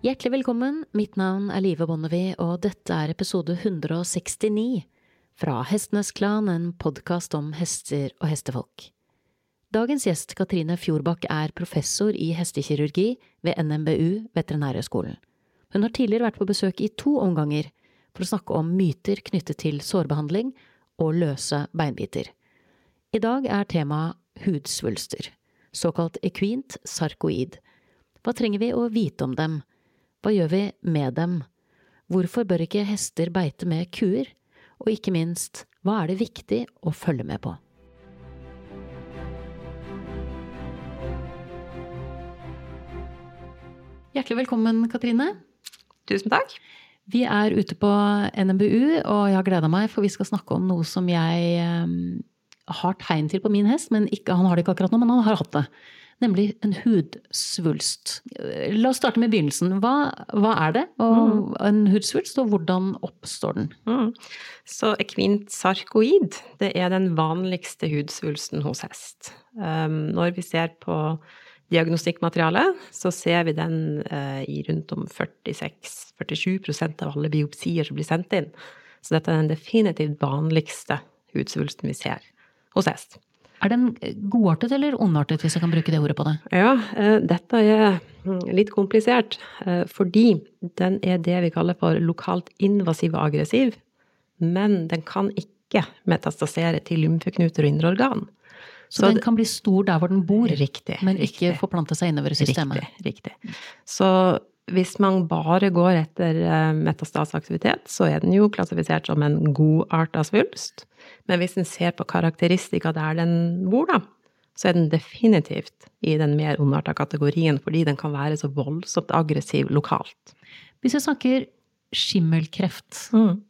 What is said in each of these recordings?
Hjertelig velkommen, mitt navn er Live Bonnevie, og dette er episode 169 fra Hestenes Klan, en podkast om hester og hestefolk. Dagens gjest, Katrine Fjordbakk, er professor i hestekirurgi ved NMBU Veterinærhøgskolen. Hun har tidligere vært på besøk i to omganger for å snakke om myter knyttet til sårbehandling og løse beinbiter. I dag er temaet hudsvulster, såkalt equint sarkoid. Hva trenger vi å vite om dem? Hva gjør vi med dem? Hvorfor bør ikke hester beite med kuer? Og ikke minst, hva er det viktig å følge med på? Hjertelig velkommen, Katrine. Tusen takk. Vi er ute på NMBU, og jeg har gleda meg, for vi skal snakke om noe som jeg um, har tegn til på min hest, men ikke, han har det ikke akkurat nå, men han har hatt det nemlig en hudsvulst. La oss starte med begynnelsen. Hva, hva er det, og mm. en hudsvulst, og hvordan oppstår den? Mm. Så ekvint sarkoid, det er den vanligste hudsvulsten hos hest. Um, når vi ser på diagnostikkmaterialet, så ser vi den uh, i rundt om 46-47% av alle biopsier som blir sendt inn. Så dette er den definitivt vanligste hudsvulsten vi ser hos hest. Er den godartet eller ondartet, hvis jeg kan bruke det ordet på det? Ja, eh, dette er mm, litt komplisert, eh, fordi den er det vi kaller for lokalt invasiv og aggressiv, men den kan ikke metastasere til lymfeknuter og indre organ. Så, Så den kan bli stor der hvor den bor, riktig, men ikke riktig. forplante seg innover i systemet? Riktig. riktig. Så hvis man bare går etter metastasaktivitet, metastaseaktivitet, så er den jo klassifisert som en god art av svulst. Men hvis en ser på karakteristika der den bor, da, så er den definitivt i den mer ondarta kategorien, fordi den kan være så voldsomt aggressiv lokalt. Hvis jeg snakker skimmelkreft, mm.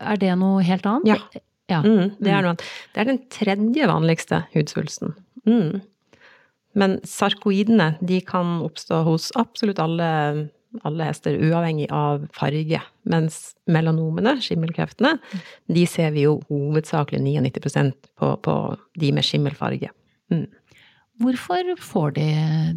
er det noe helt annet? Ja. ja. Mm, det er noe annet. Det er den tredje vanligste hudsvulsten. Mm. Men sarkoidene de kan oppstå hos absolutt alle, alle, hester, uavhengig av farge. Mens melanomene, skimmelkreftene, de ser vi jo hovedsakelig 99 på, på de med skimmelfarge. Mm. Hvorfor får de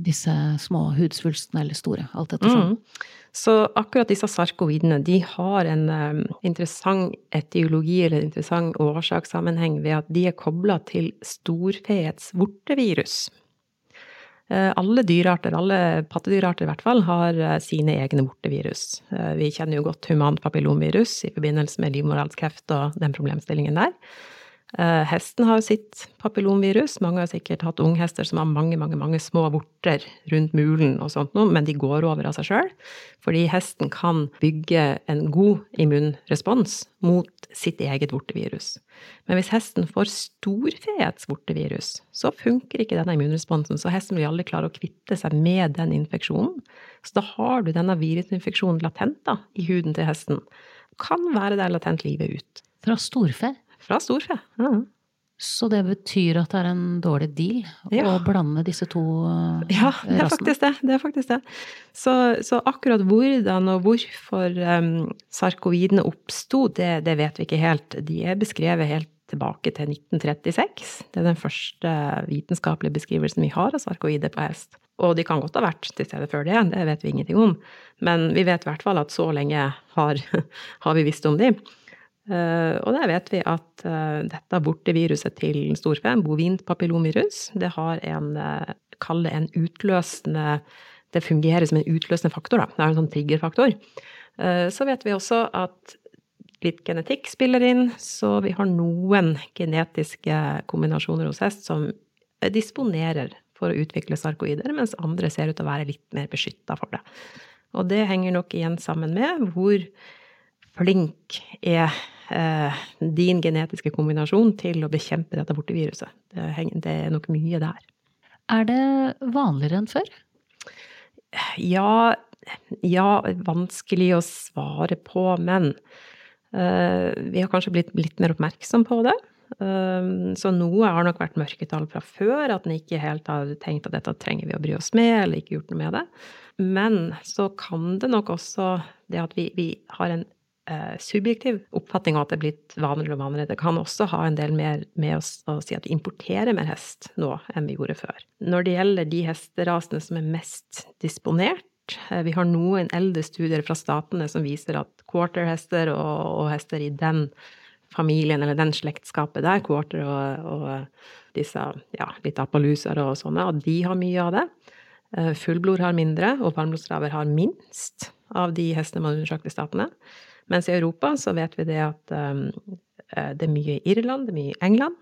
disse små hudsvulstene, eller store, alt ettersom? Mm. Så akkurat disse sarkoidene de har en um, interessant etiologi eller interessant årsakssammenheng ved at de er kobla til storfeets vortevirus. Eh, alle dyrearter, alle pattedyrarter i hvert fall, har eh, sine egne vortevirus. Eh, vi kjenner jo godt humant papillomvirus i forbindelse med livmorhalskreft og den problemstillingen der. Eh, hesten har sitt papillomvirus. Mange har sikkert hatt unghester som har mange mange, mange små vorter rundt mulen, og sånt noe, men de går over av seg sjøl. Fordi hesten kan bygge en god immunrespons mot sitt eget vortevirus. Men hvis hesten får storfeets vortevirus, så funker ikke denne immunresponsen. Så hesten vil aldri klare å kvitte seg med den infeksjonen. Så da har du denne virusinfeksjonen latent da, i huden til hesten. Kan være der latent livet ut. Fra storfe? Fra storfe. Mm. Så det betyr at det er en dårlig deal ja. å blande disse to rasene? Ja, det er faktisk det. det, er faktisk det. Så, så, akkurat hvordan og hvorfor um, sarkoidene oppsto, det, det, vet vi ikke helt. De er beskrevet helt tilbake til 1936. Det er den første vitenskapelige beskrivelsen vi har av sarkoider på hest. Og de kan godt ha vært til stede før det, det vet vi ingenting om. Men vi vet i hvert fall at så lenge har, har vi visst om de. Eh, og der vet vi at eh, dette borteviruset til storfe, bovint papillomvirus, det har en eh, Kall det en utløsende Det fungerer som en utløsende faktor, da. Det er en sånn triggerfaktor. Så vet vi også at litt genetikk spiller inn, så vi har noen genetiske kombinasjoner hos hest som disponerer for å utvikle sarkoider, mens andre ser ut til å være litt mer beskytta for det. Og det henger nok igjen sammen med hvor flink er eh, din genetiske kombinasjon til å bekjempe dette borteviruset. Det, det er nok mye der. Er det vanligere enn før? Ja, ja vanskelig å svare på, men uh, vi har kanskje blitt litt mer oppmerksom på det. Uh, så noe har nok vært mørketall fra før, at en ikke helt har tenkt at dette trenger vi å bry oss med, eller ikke gjort noe med det. Men så kan det nok også det at vi, vi har en eh, subjektiv oppfatning av at det er blitt vanligere og vanligere. Det kan også ha en del mer med oss å si at vi importerer mer hest nå enn vi gjorde før. Når det gjelder de hesterasene som er mest disponert. Vi har noen eldre studier fra statene som viser at quarterhester og, og hester i den familien eller den slektskapet der, quarter og, og disse ja, litt apaluser og sånne, og de har mye av det. Eh, fullblod har mindre, og varmblodstraver har minst av de hestene man undersøkte i statene. Mens i Europa så vet vi det at um, det er mye i Irland, det er mye i England.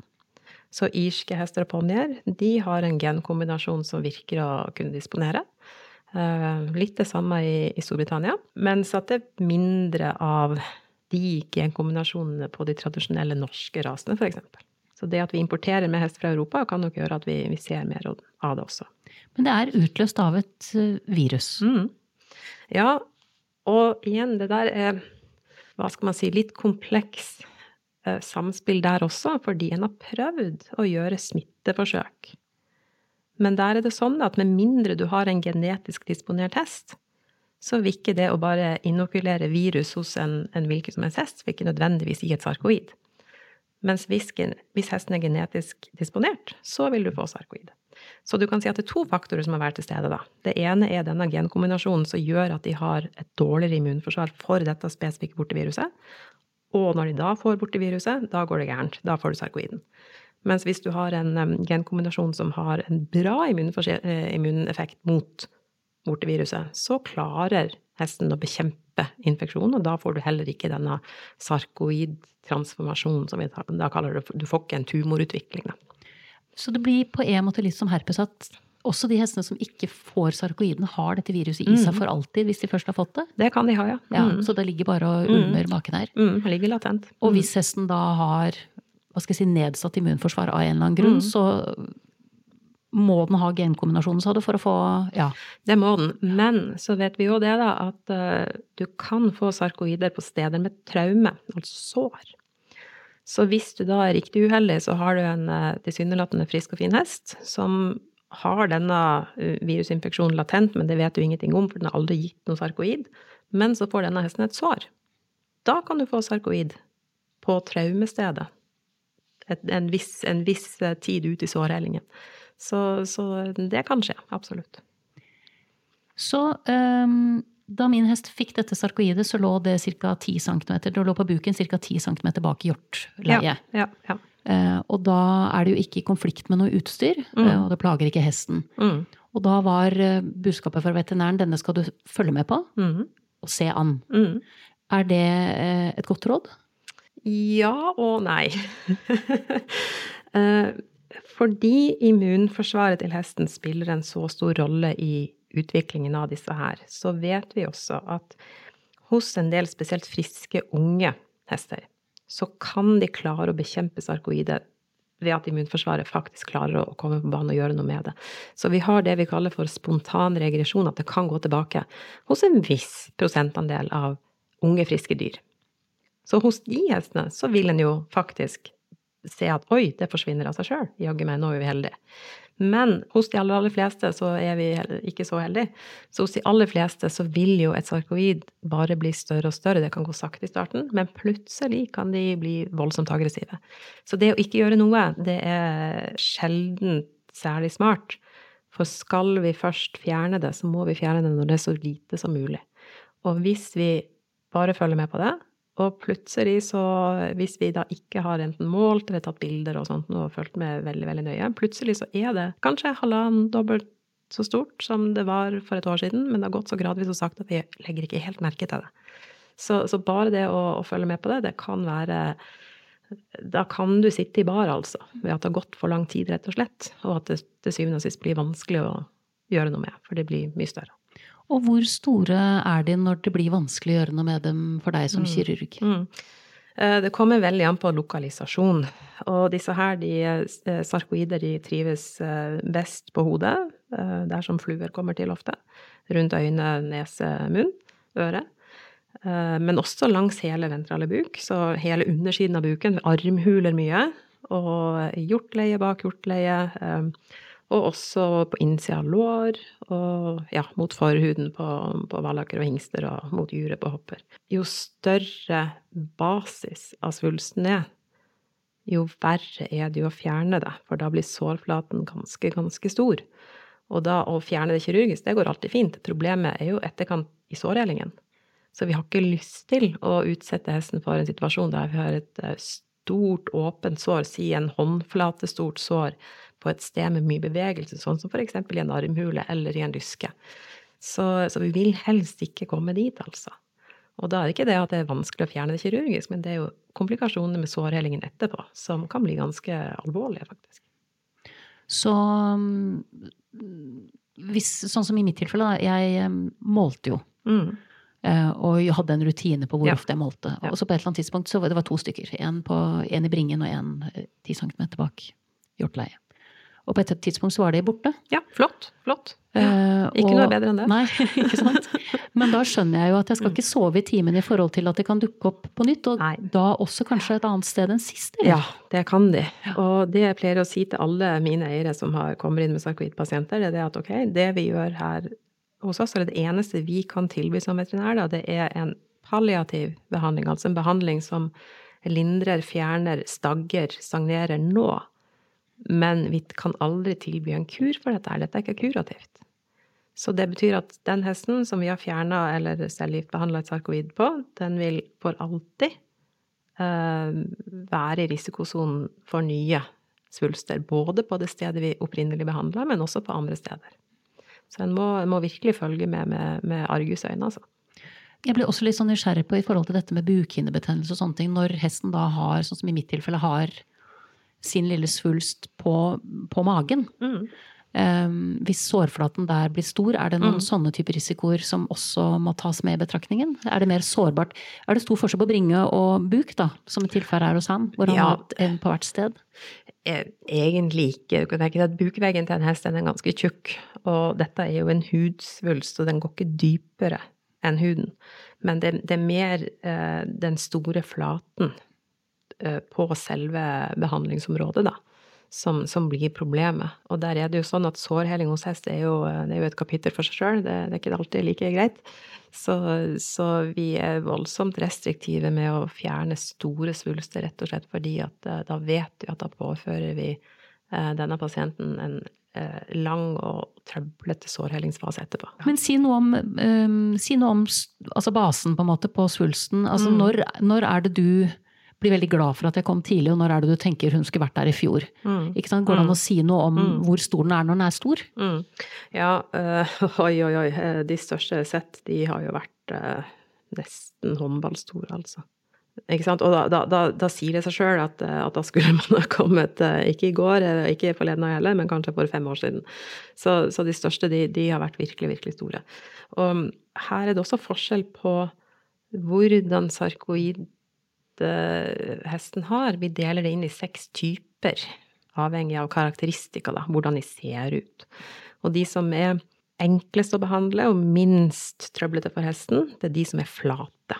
Så irske hester og ponnier, de har en genkombinasjon som virker å kunne disponere. Uh, litt det samme i, i Storbritannia, mens at det er mindre av de genkombinasjonene på de tradisjonelle norske rasene, f.eks. Så det at vi importerer med hest fra Europa, kan nok gjøre at vi, vi, ser mer av det også. Men det er utløst av et virus? Mm. Ja, og igjen, det der er hva skal man si, litt kompleks eh, samspill der også, fordi en har prøvd å gjøre smitteforsøk. Men der er det sånn at med mindre du har en genetisk disponert hest, så vil ikke det å bare inokulere virus hos en, en hvilken som helst hest, vil ikke nødvendigvis gi et sarkoid. Mens hvis, hvis, hesten er genetisk disponert, så vil du få sarkoid. Så du kan si at det er to faktorer som har vært til stede. da. Det ene er denne genkombinasjonen som gjør at de har et dårligere immunforsvar for dette spesifikke borteviruset. Og når de da får borteviruset, da går det gærent. Da får du sarkoiden. Mens hvis du har en genkombinasjon som har en bra eh, immuneffekt mot borteviruset, så klarer hesten å bekjempe infeksjonen, og da får du heller ikke denne sarkoidtransformasjonen, som vi da kaller det. Du får ikke en tumorutvikling. Da. Så det blir på en måte litt som herpes at også de hestene som ikke får sarkoiden, har dette viruset i seg mm. for alltid hvis de først har fått det? Det kan de ha, ja. Mm. ja så det ligger bare og mm. ulmer maken her? Mm, det ligger latent. Og hvis mm. hesten da har hva skal jeg si, nedsatt immunforsvar av en eller annen grunn, mm. så må den ha genkombinasjonen, sa du, for å få Ja. Det må den. Men så vet vi jo det, da, at uh, du kan få sarkoider på steder med traume, altså sår. Så hvis du da er riktig uheldig, så har du en uh, tilsynelatende frisk og fin hest som har denne uh, virusinfeksjonen latent, men det vet du ingenting om, for den har aldri gitt noe sarkoid. Men så får denne hesten et sår. Da kan du få sarkoid på traumestedet. Et, en, viss, en viss tid ute i sårhellingen. Så, så det kan skje. Absolutt. Så um, da min hest fikk dette sarkoidet, så lå det ca. 10 cm. Det lå på buken ca. 10 cm bak hjortleiet. Ja, ja, ja. Eh, og da er det jo ikke i konflikt med noe utstyr, mm. uh, og det plager ikke hesten. Mm. Og da var uh, budskapet fra veterinæren denne skal du følge med på mm. og se an. Mm. Er det et godt råd? Ja og nei. Fordi immunforsvaret til hesten spiller en så stor rolle i utviklingen av disse her, så vet vi også at hos en del spesielt friske, unge hester, så kan de klare å bekjempe sarkoide ved at immunforsvaret faktisk klarer å komme på banen og gjøre noe med det. Så vi har det vi kaller for spontan regresjon, at det kan gå tilbake hos en viss prosentandel av unge, friske dyr. Så hos de hestene så vil en jo faktisk se at oi, det forsvinner av seg sjøl. Jaggu meg, nå er vi heldige. Men hos de aller, aller fleste så er vi ikke så heldige. Så hos de aller fleste så vil jo et sarkoid bare bli større og større. Det kan gå sakte i starten, men plutselig kan de bli voldsomt aggressive. Så det å ikke gjøre noe, det er sjelden særlig smart. For skal vi først fjerne det, så må vi fjerne det når det er så lite som mulig. Og hvis vi bare følger med på det, og plutselig så, hvis vi da ikke har enten målt eller tatt bilder og sånt og fulgt med veldig, veldig nøye, plutselig så er det kanskje halvannen dobbelt så stort som det var for et år siden, men det har gått så gradvis og sagt at vi legger ikke helt merke til det. Så, så bare det å, å, følge med på det, det kan være Da kan du sitte i bar, altså, ved at det har gått for lang tid, rett og slett, og at det til syvende og sist blir vanskelig å gjøre noe med, for det blir mye større. Og hvor store er de når det blir vanskelig å gjøre noe med dem for deg som mm. kirurg? Mm. Eh, det kommer veldig an på lokalisasjon. Og disse her, de eh, sarkoider, de trives eh, best på hodet, der som fluer kommer til ofte. Rundt øyne, nese, munn, øre. Men også langs hele ventrale buk, så hele undersiden av buken. Armhuler mye. Og hjortleie bak hjortleie og også på innsida av lår, og ja, mot forhuden på, på vallaker og hingster, og mot juret på hopper. Jo større basis av svulsten er, jo verre er det jo å fjerne det, for da blir sårflaten ganske, ganske stor. Og da å fjerne det kirurgisk, det går alltid fint. Problemet er jo etterkant i sårhelingen. Så vi har ikke lyst til å utsette hesten for en situasjon der vi har et eh, stort, åpent sår, si en håndflatestort sår, på et sted med mye bevegelse, sånn som eksempel i en armhule eller i en lyske. Så, så, vi vil helst ikke komme dit, altså. Og da er det ikke det at det er vanskelig å fjerne det kirurgisk, men det er jo komplikasjoner med sårhellingen etterpå som kan bli ganske alvorlige, faktisk. Så hvis, sånn som i mitt tilfelle, da. Jeg målte jo. Mm. Eh, og jeg hadde en rutine på hvor ja. ofte jeg målte. Og så på et eller annet tidspunkt så var det to stykker. En, i bringen og en eh, ti centimeter bak hjorteleie. Og på et tidspunkt så var det borte. Ja, flott. Flott. Ja, ikke og, noe bedre enn det. Nei, ikke sant. Men da skjønner jeg jo at jeg skal mm. ikke sove i timen i forhold til at det kan dukke opp på nytt. Og nei. da også kanskje et annet sted enn sist? Eller? Ja, det kan de. Og det jeg pleier å si til alle mine eiere som har, kommer inn med sarkoidpasienter, det er det at ok, det vi gjør her hos oss, eller det eneste vi kan tilby som veterinær, da, det er en palliativ behandling. Altså en behandling som lindrer, fjerner, stagger, stagnerer nå men vi kan aldri tilby en kur for dette. Dette er ikke kurativt. Så det betyr at den hesten som vi har fjerna eller cellegiftbehandla et sarkoid på, den vil for alltid uh, være i risikosonen for nye svulster. Både på det stedet vi opprinnelig behandla, men også på andre steder. Så en må, må virkelig følge med med, med argusøyne, altså. Jeg blir også litt sånn nysgjerrig på i forhold til dette med bukhinnebetennelse og sånne ting. Når hesten da har, sånn som i mitt tilfelle, har sin lille svulst på, på magen. Mm. Um, hvis sårflaten der blir stor, er det noen mm. sånne typer risikoer som også må tas med i betraktningen? Er det mer sårbart? Er det stor forskjell på bringe og buk, da, som tilfellet er hos han, hvor han ja. har en på hvert sted? Eh, egentlig ikke. Du kan tenke deg at Bukveggen til en hest er ganske tjukk, og dette er jo en hudsvulst, og den går ikke dypere enn huden. Men det, det er mer eh, den store flaten på selve behandlingsområdet, da, som, som, blir problemet. Og der er det jo sånn at sårheling hos hest er jo, det er jo et kapittel for seg sjøl, det, det, er ikke alltid like greit. Så, så, vi er voldsomt restriktive med å fjerne store svulster, rett og slett fordi at eh, da vet vi at da påfører vi eh, denne pasienten en lang og trøblete sårhelingsfase etterpå. Men si noe om, um, si noe om altså basen på måte på svulsten. Altså mm. når, når, er det du blir veldig glad for at jeg kom tidlig, og når er det du tenker hun skulle vært der i fjor? Mm. Ikke sant? Går det an å mm. si noe om mm. hvor stor den er når den er stor? Mm. Ja, øh, oi, oi, oi. Eh, de største sett, de har jo vært øh, nesten håndballstore, altså. Ikke sant? Og da, da, da, da sier det seg sjøl at, at, da skulle man ha kommet, ikke i går, ikke forleden av heller, men kanskje for fem år siden. Så, så de største, de, de, har vært virkelig, virkelig store. Og her er det også forskjell på hvordan sarkoid Eh, hesten har. Vi deler det inn i seks typer, avhengig av karakteristika, da, hvordan de ser ut. Og de som er enklest å behandle og minst trøblete for hesten, det er de som er flate.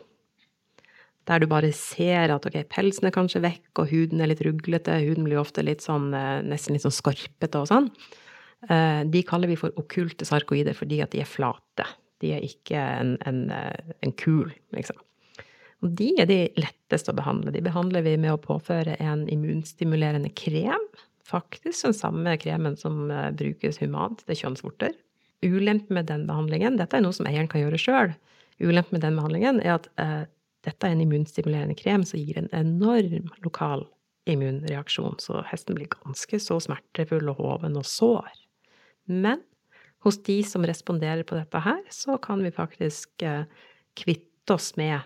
Der du bare ser at ok, pelsen er kanskje vekk, og huden er litt ruglete, huden blir ofte litt sånn, eh, nesten litt sånn skorpete og sånn. Eh, de kaller vi for okkulte sarkoider fordi at de er flate. De er ikke en, en, en kul, liksom. Og de er de letteste å behandle. De behandler vi med å påføre en immunstimulerende krem. Faktisk den samme kremen som eh, brukes humant til kjønnsvorter. Ulempen med den behandlingen Dette er noe som eieren kan gjøre sjøl. Ulempen med den behandlingen er at eh, dette er en immunstimulerende krem som gir en enorm lokal immunreaksjon, så hesten blir ganske så smertefull og hoven og sår. Men hos de som responderer på dette her, så kan vi faktisk eh, kvitte oss med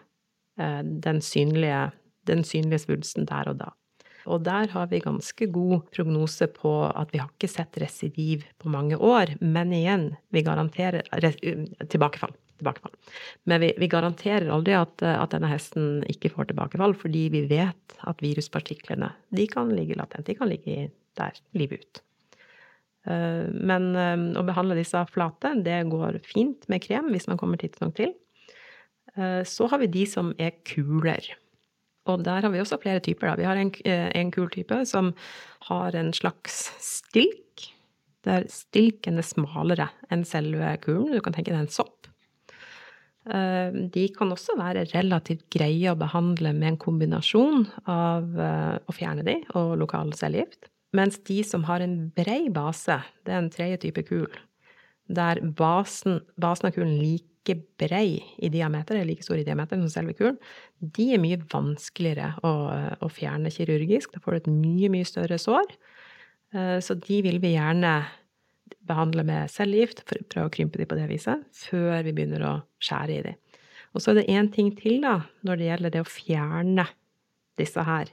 den synlige, den synlige svulsten der og da. Og der har vi ganske god prognose på at vi har ikke sett residiv på mange år. Men igjen, vi garanterer tilbakefall. tilbakefall. Men vi, vi garanterer aldri at, at, denne hesten ikke får tilbakefall, fordi vi vet at viruspartiklene de kan ligge latent. De kan ligge der livet ut. Eh, men eh, å behandle disse flate, det går fint med krem hvis man kommer tidsnok til. Eh, så har vi de som er kuler. Og der har vi også flere typer. Da. Vi har en, eh, en kul type som har en slags stilk, der stilken er smalere enn selve kulen. Du kan tenke deg en sopp. Eh, de kan også være relativt greie å behandle med en kombinasjon av å fjerne de og lokal cellegift. Mens de som har en brei base, det er en tredje type kul, der basen, basen av kulen like brei i diameter, eller like stor i diameter som selve kulen, de er mye vanskeligere å, å fjerne kirurgisk. Da får du et mye, mye større sår. Eh, så de vil vi gjerne behandle med cellegift, prøve å krympe de på det viset, før vi begynner å skjære i de. Og så er det én ting til, da, når det gjelder det å fjerne disse her.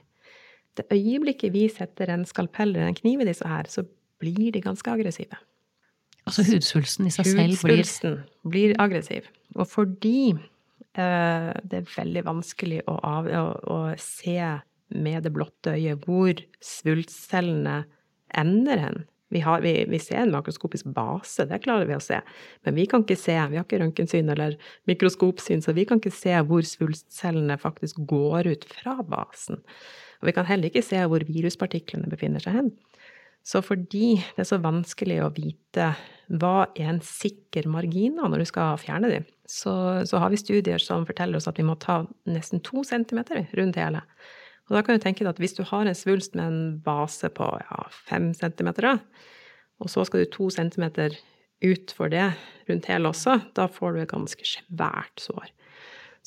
Det øyeblikket vi setter en skalpell eller en kniv i disse her, så blir de ganske aggressive. Altså hudsvulsten i seg selv blir Hudsvulsten blir aggressiv. Og fordi eh, det er veldig vanskelig å, av, å, å, se med det blotte øyet hvor svulstcellene ender hen vi, har, vi, vi, ser en makroskopisk base, det klarer vi å se. Men vi kan ikke se, vi har ikke røntgensyn eller mikroskopsyn, så vi kan ikke se hvor svulstcellene faktisk går ut fra basen. Og vi kan heller ikke se hvor viruspartiklene befinner seg hen. Så fordi det er så vanskelig å vite hva er en sikker margin når du skal fjerne dem, så, så, har vi studier som forteller oss at vi må ta nesten to centimeter rundt hele. Og da kan du tenke deg at hvis du har en svulst med en base på ja, fem centimeter, og så skal du to centimeter ut for det rundt hele også, da får du et ganske svært sår.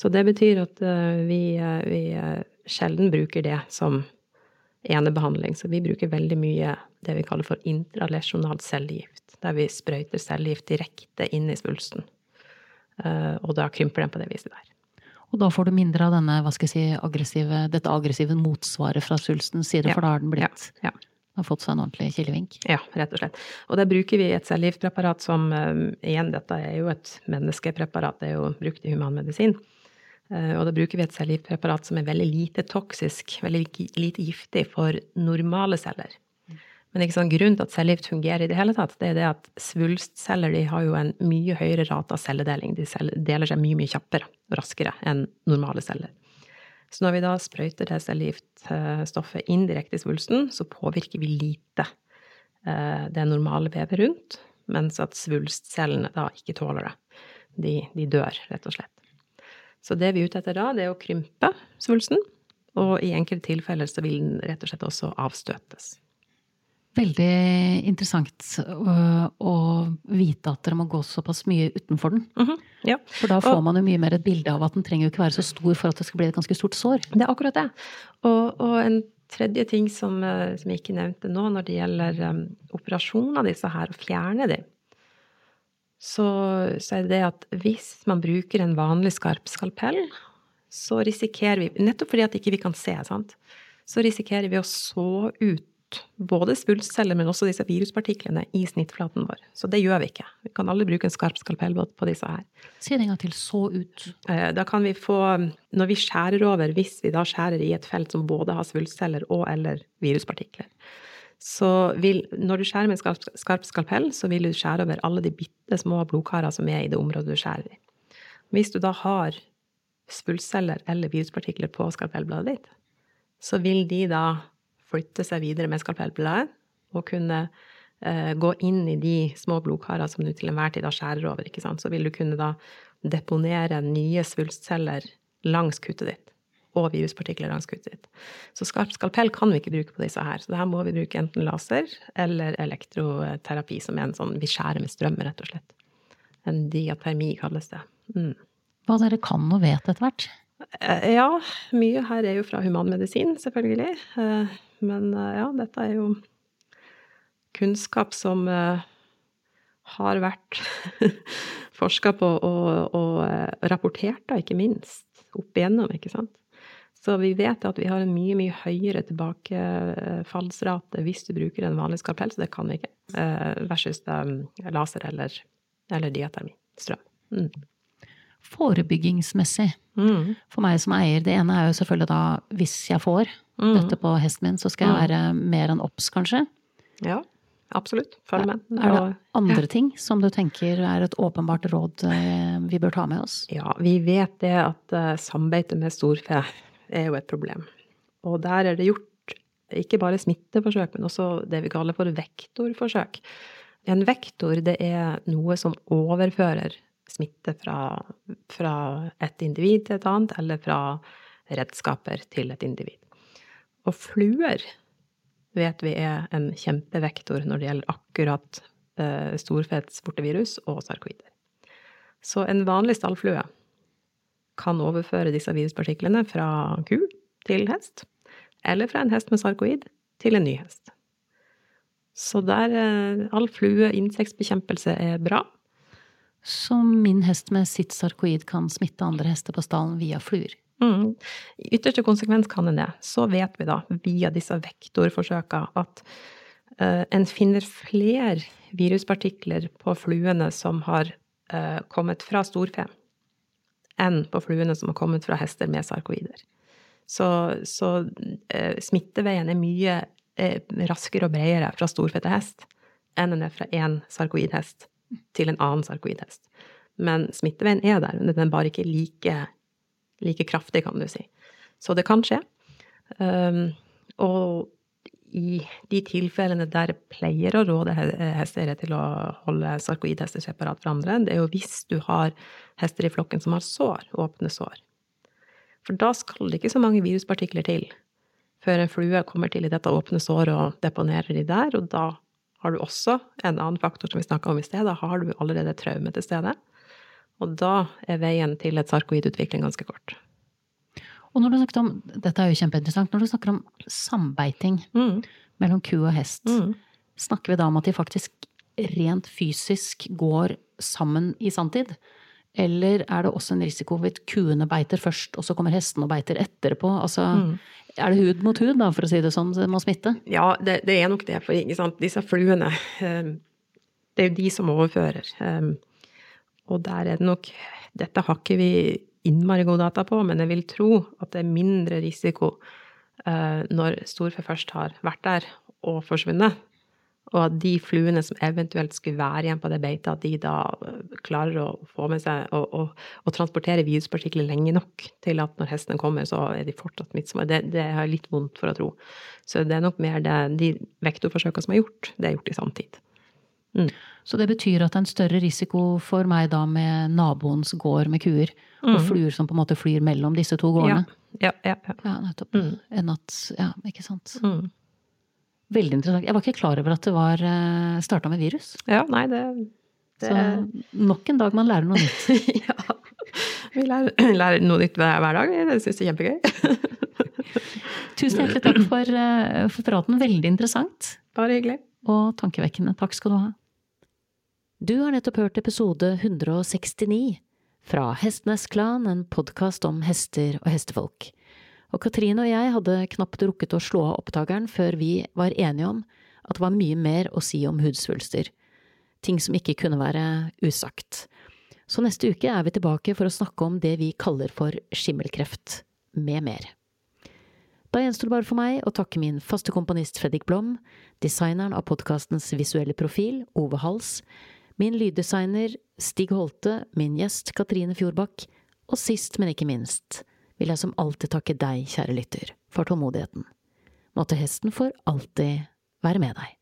Så det betyr at uh, vi, uh, vi uh, sjelden bruker det som enebehandling. Så vi bruker veldig mye det vi kaller for intralesjonal cellegift, der vi sprøyter cellegift direkte inn i svulsten. Og da krymper den på det viset der. Og da får du mindre av denne, hva skal jeg si, aggressive, dette aggressive motsvaret fra svulstens side, ja. for da har den blitt ja. Ja. har fått seg en ordentlig kilevink? Ja, rett og slett. Og der bruker vi et cellegiftpreparat som um, Igjen, dette er jo et menneskepreparat, det er jo brukt i humanmedisin. Uh, og da bruker vi et cellegiftpreparat som er veldig lite toksisk, veldig lite giftig for normale celler. Men ikke sånn, grunnen til at cellegift fungerer i det hele tatt, det er det at svulstceller de har jo en mye høyere rate av celledeling. De deler seg mye, mye kjappere og raskere enn normale celler. Så når vi da sprøyter det cellegiftstoffet indirekte i svulsten, så påvirker vi lite eh, det normale vevet rundt, mens at svulstcellene da ikke tåler det. De, de dør, rett og slett. Så det vi er ute etter da, det er å krympe svulsten, og i enkelte tilfeller så vil den rett og slett også avstøtes. Veldig interessant å, å, vite at dere må gå såpass mye utenfor den. Mm -hmm. ja. For da får og, man jo mye mer et bilde av at den trenger jo ikke være så stor for at det skal bli et ganske stort sår. Det er akkurat det. Og, og en tredje ting som, eh, som, jeg ikke nevnte nå, når det gjelder um, operasjon av disse her, å fjerne dem, så, så, er det det at hvis man bruker en vanlig skarp skalpell, så risikerer vi, nettopp fordi at ikke vi ikke kan se, sant, så risikerer vi å så ut både svulstceller, men også disse viruspartiklene i snittflaten vår. Så det gjør vi ikke. Vi kan aldri bruke en skarp skalpell på disse her. Si det en gang til. Så ut. Eh, da kan vi få Når vi skjærer over, hvis vi da skjærer i et felt som både har svulstceller og eller viruspartikler, så vil Når du skjærer med en skarp, skarp skalpell, så vil du skjære over alle de bitte små blodkarer som er i det området du skjærer i. Hvis du da har svulstceller eller viruspartikler på skalpellbladet ditt, så vil de da flytte seg videre med skalpellbladet og kunne eh, gå inn i de små blodkarene som du til enhver tid da skjærer over, ikke sant. Så vil du kunne da deponere nye svulstceller langs kuttet ditt. Og viruspartikler langs kuttet ditt. Så skarp skalpell kan vi ikke bruke på disse her. Så det her må vi bruke enten laser eller elektroterapi, som er en sånn vi skjærer med strøm, rett og slett. En diatermi kalles det. Mm. Hva dere kan og vet etter hvert? Eh, ja, mye her er jo fra humanmedisin, selvfølgelig. Eh, men eh, ja, dette er jo kunnskap som har vært forska på og, og rapportert, da, ikke minst, opp igjennom, ikke sant. Så vi vet at vi har en mye, mye høyere tilbakefallsrate hvis du bruker en vanlig skalpell, så det kan vi ikke, versus laser eller, eller diatermi, strøm. Mm forebyggingsmessig. Mm. For meg som eier, det ene er jo selvfølgelig da hvis jeg får mm. dette på hesten min, så skal jeg mm. være mer enn obs, kanskje. Ja, absolutt. Følg med. Er det andre ting som du tenker er et åpenbart råd eh, vi bør ta med oss? Ja, vi vet det at samarbeidet sambeite med storfe er jo et problem. Og der er det gjort ikke bare smitteforsøk, men også det vi kaller for vektorforsøk. En vektor, det er noe som overfører smitte fra, fra et individ til et annet, eller fra redskaper til et individ. Og fluer vet vi er en kjempevektor når det gjelder akkurat eh, storfets vortevirus og sarkoider. Så en vanlig stallflue kan overføre disse viruspartiklene fra ku til hest, eller fra en hest med sarkoid til en ny hest. Så der eh, all flue, insektbekjempelse, er bra. Så min hest med sitt sarkoid kan smitte andre hester på stallen via fluer? Mm. I ytterste konsekvens kan en det. Så vet vi da, via disse vektorforsøka, at uh, en finner flere viruspartikler på fluene som har uh, kommet fra storfe, enn på fluene som har kommet fra hester med sarkoider. Så, så eh, smitteveien er mye raskere og bredere fra storfette hest enn den er fra én sarkoidhest til en annen sarkoidhest. Men smitteveien er der, men den er bare ikke like like kraftig, kan du si. Så det kan skje. Um, og i de tilfellene der pleier å råde hesteeiere til å holde sarkoidhester separat fra andre, det er jo hvis du har hester i flokken som har sår, åpne sår. For da skal det ikke så mange viruspartikler til før en flue kommer til i dette åpne såret og deponerer de der, og da har du også en annen faktor som vi snakka om i sted, da har du allerede traume til stede. Og da er veien til et sarkoidutvikling ganske kort. Og når du snakker om, dette er jo kjempeinteressant, når du snakker om sambeiting mm. mellom ku og hest, mm. snakker vi da om at de faktisk rent fysisk går sammen i sanntid? Eller er det også en risiko hvis kuene beiter først, og så kommer hestene og beiter etterpå? Altså, mm. Er det hud mot hud, da, for å si det sånn, det må smitte? Ja, det, det er nok det. For disse fluene, eh, det er jo de som overfører. Eh, og der er det nok Dette har ikke vi innmari god data på, men jeg vil tro at det er mindre risiko uh, når storfe først har vært der og forsvunnet. Og at de fluene som eventuelt skulle være igjen på det beitet, at de da eh, klarer å få med seg og, og, og transportere viruspartikler lenge nok til at når hesten kommer, så er de fortsatt smittsomme. Det, det har jeg litt vondt for å tro. Så det er nok mer det, de vektorforsøkene som er gjort, det er gjort i samtid. Mm. Så det betyr at det er en større risiko for meg da med naboens gård med kuer, mm. og fluer som på en måte flyr mellom disse to gårdene. Ja, ja, ja. ja nettopp. Mm. Enn at Ja, ikke sant. Mm. Veldig interessant. Jeg var ikke klar over at det var eh, starta med virus. Ja, nei, det, det... Så nok en dag man lærer noe nytt. ja. Vi lærer, lærer, noe nytt hver, hver dag. Det syns jeg er kjempegøy. Tusen hjertelig takk for, eh, for praten. Veldig interessant. Bare hyggelig og tankevekkende. Takk skal du ha. Du har nettopp hørt episode 169 fra Hestenes Klan, en podkast om hester og hestefolk. Og Katrine og jeg hadde knapt rukket å slå av opptakeren før vi var enige om at det var mye mer å si om hudsvulster. Ting som ikke kunne være usagt. Så neste uke er vi tilbake for å snakke om det vi kaller for skimmelkreft, med mer. Da gjenstår det bare for meg å takke min faste komponist Fredrik Blom, designeren av podkastens visuelle profil, Ove Hals, min lyddesigner Stig Holte, min gjest Katrine Fjordbakk, og sist, men ikke minst, vil jeg som alltid takke deg, kjære lytter, for tålmodigheten. Måtte hesten for alltid være med deg.